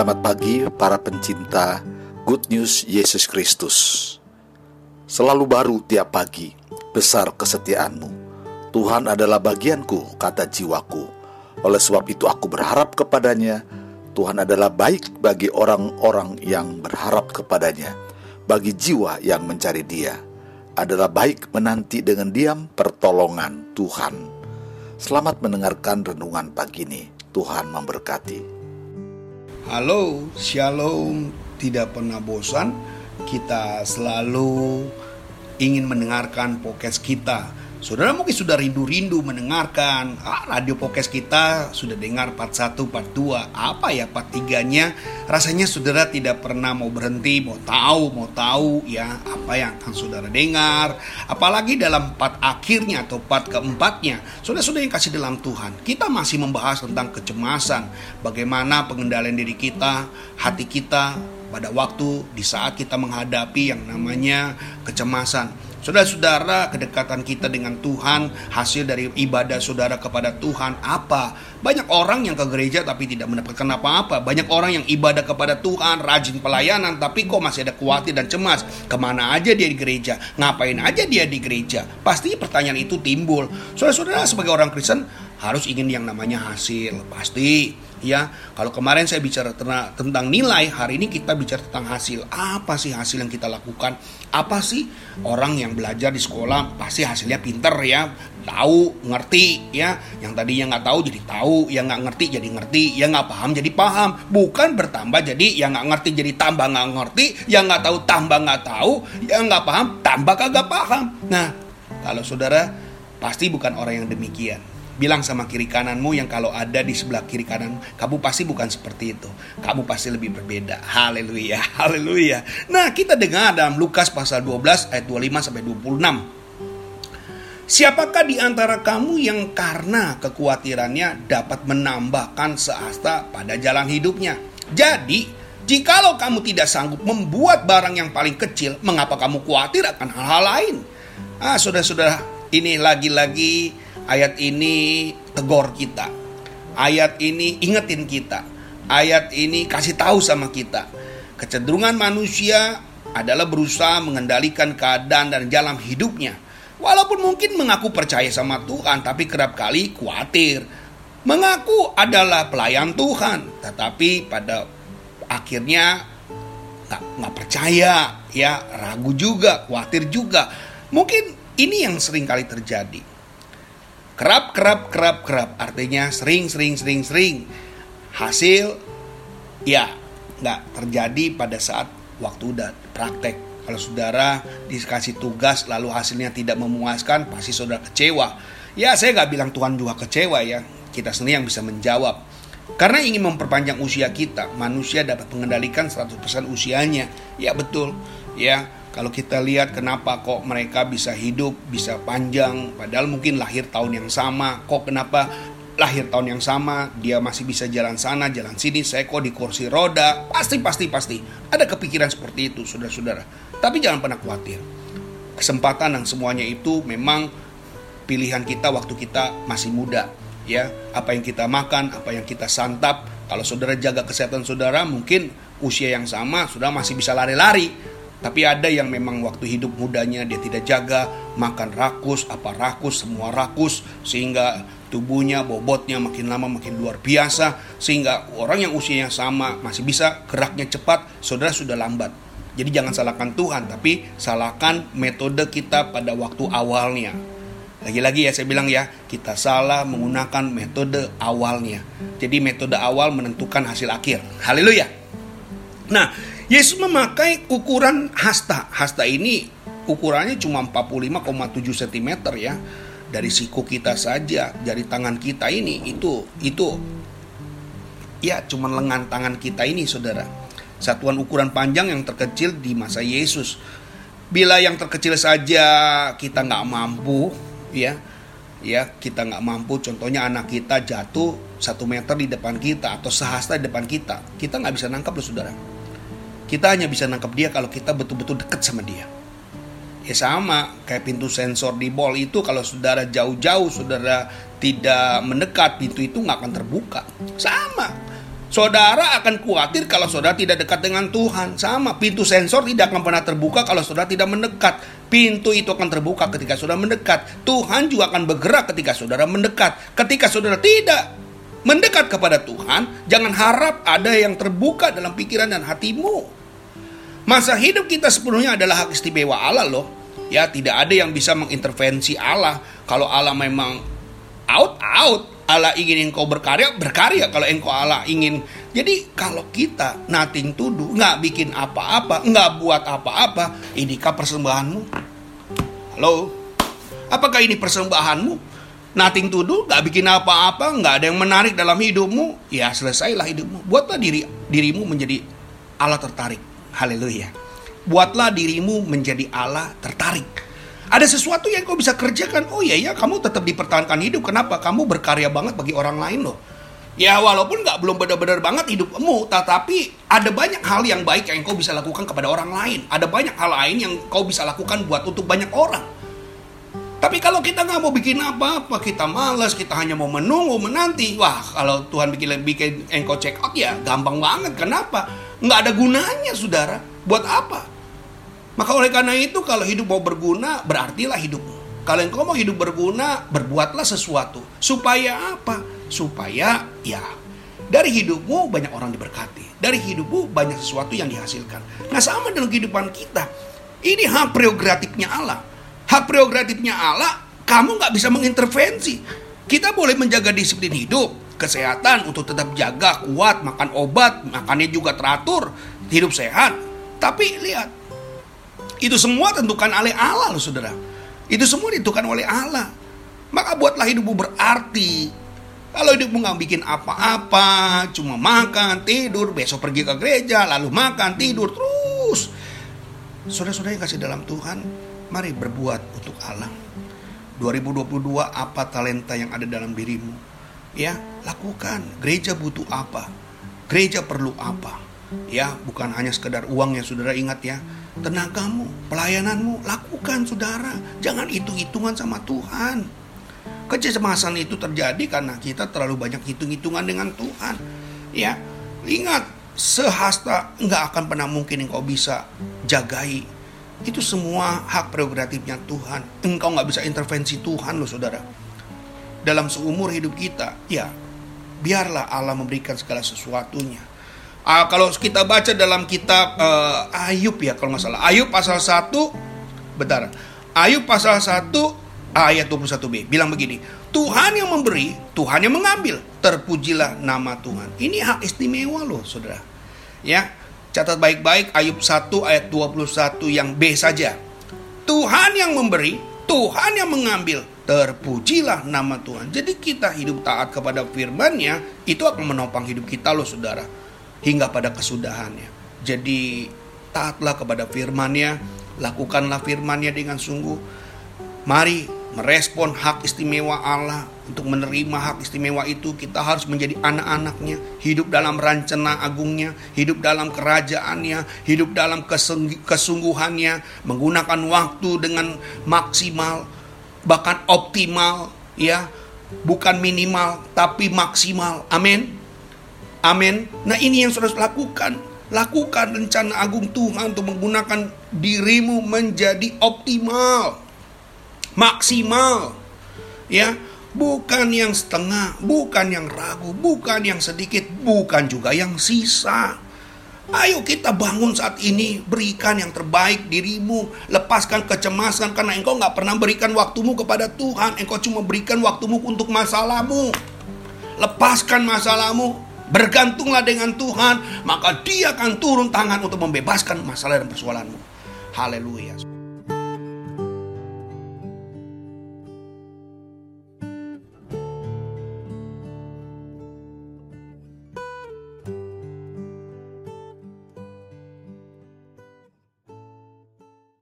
Selamat pagi para pencinta Good News Yesus Kristus. Selalu baru tiap pagi, besar kesetiaanmu. Tuhan adalah bagianku, kata jiwaku. Oleh sebab itu aku berharap kepadanya. Tuhan adalah baik bagi orang-orang yang berharap kepadanya. Bagi jiwa yang mencari dia. Adalah baik menanti dengan diam pertolongan Tuhan. Selamat mendengarkan renungan pagi ini. Tuhan memberkati. Halo, shalom, tidak pernah bosan. Kita selalu ingin mendengarkan podcast kita Saudara mungkin sudah rindu-rindu mendengarkan ah, radio podcast kita sudah dengar part 1, part 2, apa ya part 3-nya? Rasanya saudara tidak pernah mau berhenti, mau tahu, mau tahu ya apa yang akan saudara dengar. Apalagi dalam part akhirnya atau part keempatnya, saudara-saudara yang kasih dalam Tuhan. Kita masih membahas tentang kecemasan, bagaimana pengendalian diri kita, hati kita pada waktu di saat kita menghadapi yang namanya kecemasan. Saudara-saudara, kedekatan kita dengan Tuhan, hasil dari ibadah saudara kepada Tuhan apa? Banyak orang yang ke gereja tapi tidak mendapatkan apa-apa. Banyak orang yang ibadah kepada Tuhan, rajin pelayanan, tapi kok masih ada khawatir dan cemas. Ke mana aja dia di gereja? Ngapain aja dia di gereja? Pasti pertanyaan itu timbul. Saudara-saudara, sebagai orang Kristen, harus ingin yang namanya hasil. Pasti ya kalau kemarin saya bicara tentang nilai hari ini kita bicara tentang hasil. Apa sih hasil yang kita lakukan? Apa sih orang yang belajar di sekolah pasti hasilnya pinter ya? Tahu ngerti ya? Yang tadinya nggak tahu jadi tahu yang nggak ngerti jadi ngerti yang nggak paham jadi paham. Bukan bertambah jadi yang nggak ngerti jadi tambah nggak ngerti yang nggak tahu tambah nggak tahu yang nggak paham tambah kagak paham. Nah kalau saudara pasti bukan orang yang demikian Bilang sama kiri kananmu yang kalau ada di sebelah kiri kanan, kamu pasti bukan seperti itu. Kamu pasti lebih berbeda. Haleluya, haleluya. Nah, kita dengar dalam Lukas pasal 12 ayat 25 sampai 26. Siapakah di antara kamu yang karena kekhawatirannya dapat menambahkan seasta pada jalan hidupnya? Jadi, jikalau kamu tidak sanggup membuat barang yang paling kecil, mengapa kamu khawatir akan hal-hal lain? Ah, saudara-saudara, ini lagi-lagi Ayat ini tegor kita. Ayat ini ingetin kita. Ayat ini kasih tahu sama kita. Kecenderungan manusia adalah berusaha mengendalikan keadaan dan jalan hidupnya. Walaupun mungkin mengaku percaya sama Tuhan, tapi kerap kali khawatir. Mengaku adalah pelayan Tuhan, tetapi pada akhirnya nggak percaya, ya ragu juga, khawatir juga. Mungkin ini yang sering kali terjadi. Kerap, kerap, kerap, kerap. Artinya sering, sering, sering, sering. Hasil, ya, nggak terjadi pada saat waktu udah praktek. Kalau saudara dikasih tugas lalu hasilnya tidak memuaskan, pasti saudara kecewa. Ya, saya nggak bilang Tuhan juga kecewa ya. Kita sendiri yang bisa menjawab. Karena ingin memperpanjang usia kita, manusia dapat mengendalikan 100% usianya. Ya betul. Ya, kalau kita lihat kenapa kok mereka bisa hidup, bisa panjang, padahal mungkin lahir tahun yang sama. Kok kenapa lahir tahun yang sama, dia masih bisa jalan sana, jalan sini, saya kok di kursi roda. Pasti, pasti, pasti. Ada kepikiran seperti itu, saudara-saudara. Tapi jangan pernah khawatir. Kesempatan dan semuanya itu memang pilihan kita waktu kita masih muda. Ya, apa yang kita makan, apa yang kita santap. Kalau saudara jaga kesehatan saudara, mungkin usia yang sama, sudah masih bisa lari-lari tapi ada yang memang waktu hidup mudanya dia tidak jaga, makan rakus, apa rakus, semua rakus, sehingga tubuhnya, bobotnya makin lama makin luar biasa, sehingga orang yang usianya sama masih bisa geraknya cepat, saudara sudah lambat. Jadi jangan salahkan Tuhan, tapi salahkan metode kita pada waktu awalnya. Lagi-lagi ya saya bilang ya, kita salah menggunakan metode awalnya. Jadi metode awal menentukan hasil akhir. Haleluya. Nah, Yesus memakai ukuran hasta. Hasta ini ukurannya cuma 45,7 cm ya. Dari siku kita saja, dari tangan kita ini itu itu ya cuma lengan tangan kita ini Saudara. Satuan ukuran panjang yang terkecil di masa Yesus. Bila yang terkecil saja kita nggak mampu ya ya kita nggak mampu contohnya anak kita jatuh satu meter di depan kita atau sehasta di depan kita kita nggak bisa nangkap loh saudara kita hanya bisa nangkap dia kalau kita betul-betul dekat sama dia. Ya sama, kayak pintu sensor di mall itu kalau saudara jauh-jauh, saudara tidak mendekat, pintu itu nggak akan terbuka. Sama, Saudara akan khawatir kalau saudara tidak dekat dengan Tuhan. Sama, pintu sensor tidak akan pernah terbuka kalau saudara tidak mendekat. Pintu itu akan terbuka ketika saudara mendekat. Tuhan juga akan bergerak ketika saudara mendekat. Ketika saudara tidak mendekat kepada Tuhan, jangan harap ada yang terbuka dalam pikiran dan hatimu. Masa hidup kita sepenuhnya adalah hak istimewa Allah loh. Ya, tidak ada yang bisa mengintervensi Allah. Kalau Allah memang out, out Allah ingin engkau berkarya, berkarya. Kalau engkau Allah ingin. Jadi kalau kita nothing to do, nggak bikin apa-apa, nggak buat apa-apa, inikah persembahanmu? Halo? Apakah ini persembahanmu? Nothing to do, nggak bikin apa-apa, nggak ada yang menarik dalam hidupmu, ya selesailah hidupmu. Buatlah diri dirimu menjadi Allah tertarik. Haleluya. Buatlah dirimu menjadi Allah tertarik. Ada sesuatu yang kau bisa kerjakan. Oh iya ya, kamu tetap dipertahankan hidup. Kenapa? Kamu berkarya banget bagi orang lain loh. Ya walaupun nggak belum benar-benar banget hidupmu, tetapi ada banyak hal yang baik yang kau bisa lakukan kepada orang lain. Ada banyak hal lain yang kau bisa lakukan buat untuk banyak orang. Tapi kalau kita nggak mau bikin apa-apa, kita malas, kita hanya mau menunggu, menanti. Wah, kalau Tuhan bikin bikin engkau check out ya gampang banget. Kenapa? Nggak ada gunanya, saudara. Buat apa? Maka oleh karena itu kalau hidup mau berguna, berartilah hidupmu. Kalau engkau mau hidup berguna, berbuatlah sesuatu. Supaya apa? Supaya ya dari hidupmu banyak orang diberkati. Dari hidupmu banyak sesuatu yang dihasilkan. Nah sama dengan kehidupan kita. Ini hak prerogatifnya Allah. Hak prerogatifnya Allah, kamu nggak bisa mengintervensi. Kita boleh menjaga disiplin hidup, kesehatan untuk tetap jaga, kuat, makan obat, makannya juga teratur, hidup sehat. Tapi lihat, itu semua tentukan oleh Allah loh saudara. Itu semua ditentukan oleh Allah. Maka buatlah hidupmu berarti. Kalau hidupmu nggak bikin apa-apa, cuma makan, tidur, besok pergi ke gereja, lalu makan, tidur terus. Saudara-saudara yang kasih dalam Tuhan, mari berbuat untuk Allah. 2022 apa talenta yang ada dalam dirimu? Ya, lakukan. Gereja butuh apa? Gereja perlu apa? Ya, bukan hanya sekedar uang yang saudara ingat ya tenagamu, pelayananmu, lakukan saudara. Jangan hitung-hitungan sama Tuhan. Kecemasan itu terjadi karena kita terlalu banyak hitung-hitungan dengan Tuhan. Ya, ingat, sehasta nggak akan pernah mungkin engkau bisa jagai. Itu semua hak prerogatifnya Tuhan. Engkau nggak bisa intervensi Tuhan loh saudara. Dalam seumur hidup kita, ya biarlah Allah memberikan segala sesuatunya Uh, kalau kita baca dalam kitab uh, Ayub ya kalau nggak salah. Ayub pasal 1 bentar. Ayub pasal 1 ayat 21b bilang begini. Tuhan yang memberi, Tuhan yang mengambil. Terpujilah nama Tuhan. Ini hak istimewa loh, Saudara. Ya. Catat baik-baik Ayub 1 ayat 21 yang B saja. Tuhan yang memberi, Tuhan yang mengambil. Terpujilah nama Tuhan. Jadi kita hidup taat kepada firman-Nya, itu akan menopang hidup kita loh, Saudara hingga pada kesudahannya. Jadi taatlah kepada firman-Nya, lakukanlah firman-Nya dengan sungguh. Mari merespon hak istimewa Allah untuk menerima hak istimewa itu kita harus menjadi anak-anaknya hidup dalam rencana agungnya hidup dalam kerajaannya hidup dalam kesungguhannya menggunakan waktu dengan maksimal bahkan optimal ya bukan minimal tapi maksimal amin Amin. Nah ini yang sudah lakukan. Lakukan rencana agung Tuhan untuk menggunakan dirimu menjadi optimal. Maksimal. Ya, bukan yang setengah, bukan yang ragu, bukan yang sedikit, bukan juga yang sisa. Ayo kita bangun saat ini, berikan yang terbaik dirimu, lepaskan kecemasan karena engkau nggak pernah berikan waktumu kepada Tuhan, engkau cuma berikan waktumu untuk masalahmu. Lepaskan masalahmu, Bergantunglah dengan Tuhan, maka Dia akan turun tangan untuk membebaskan masalah dan persoalanmu. Haleluya.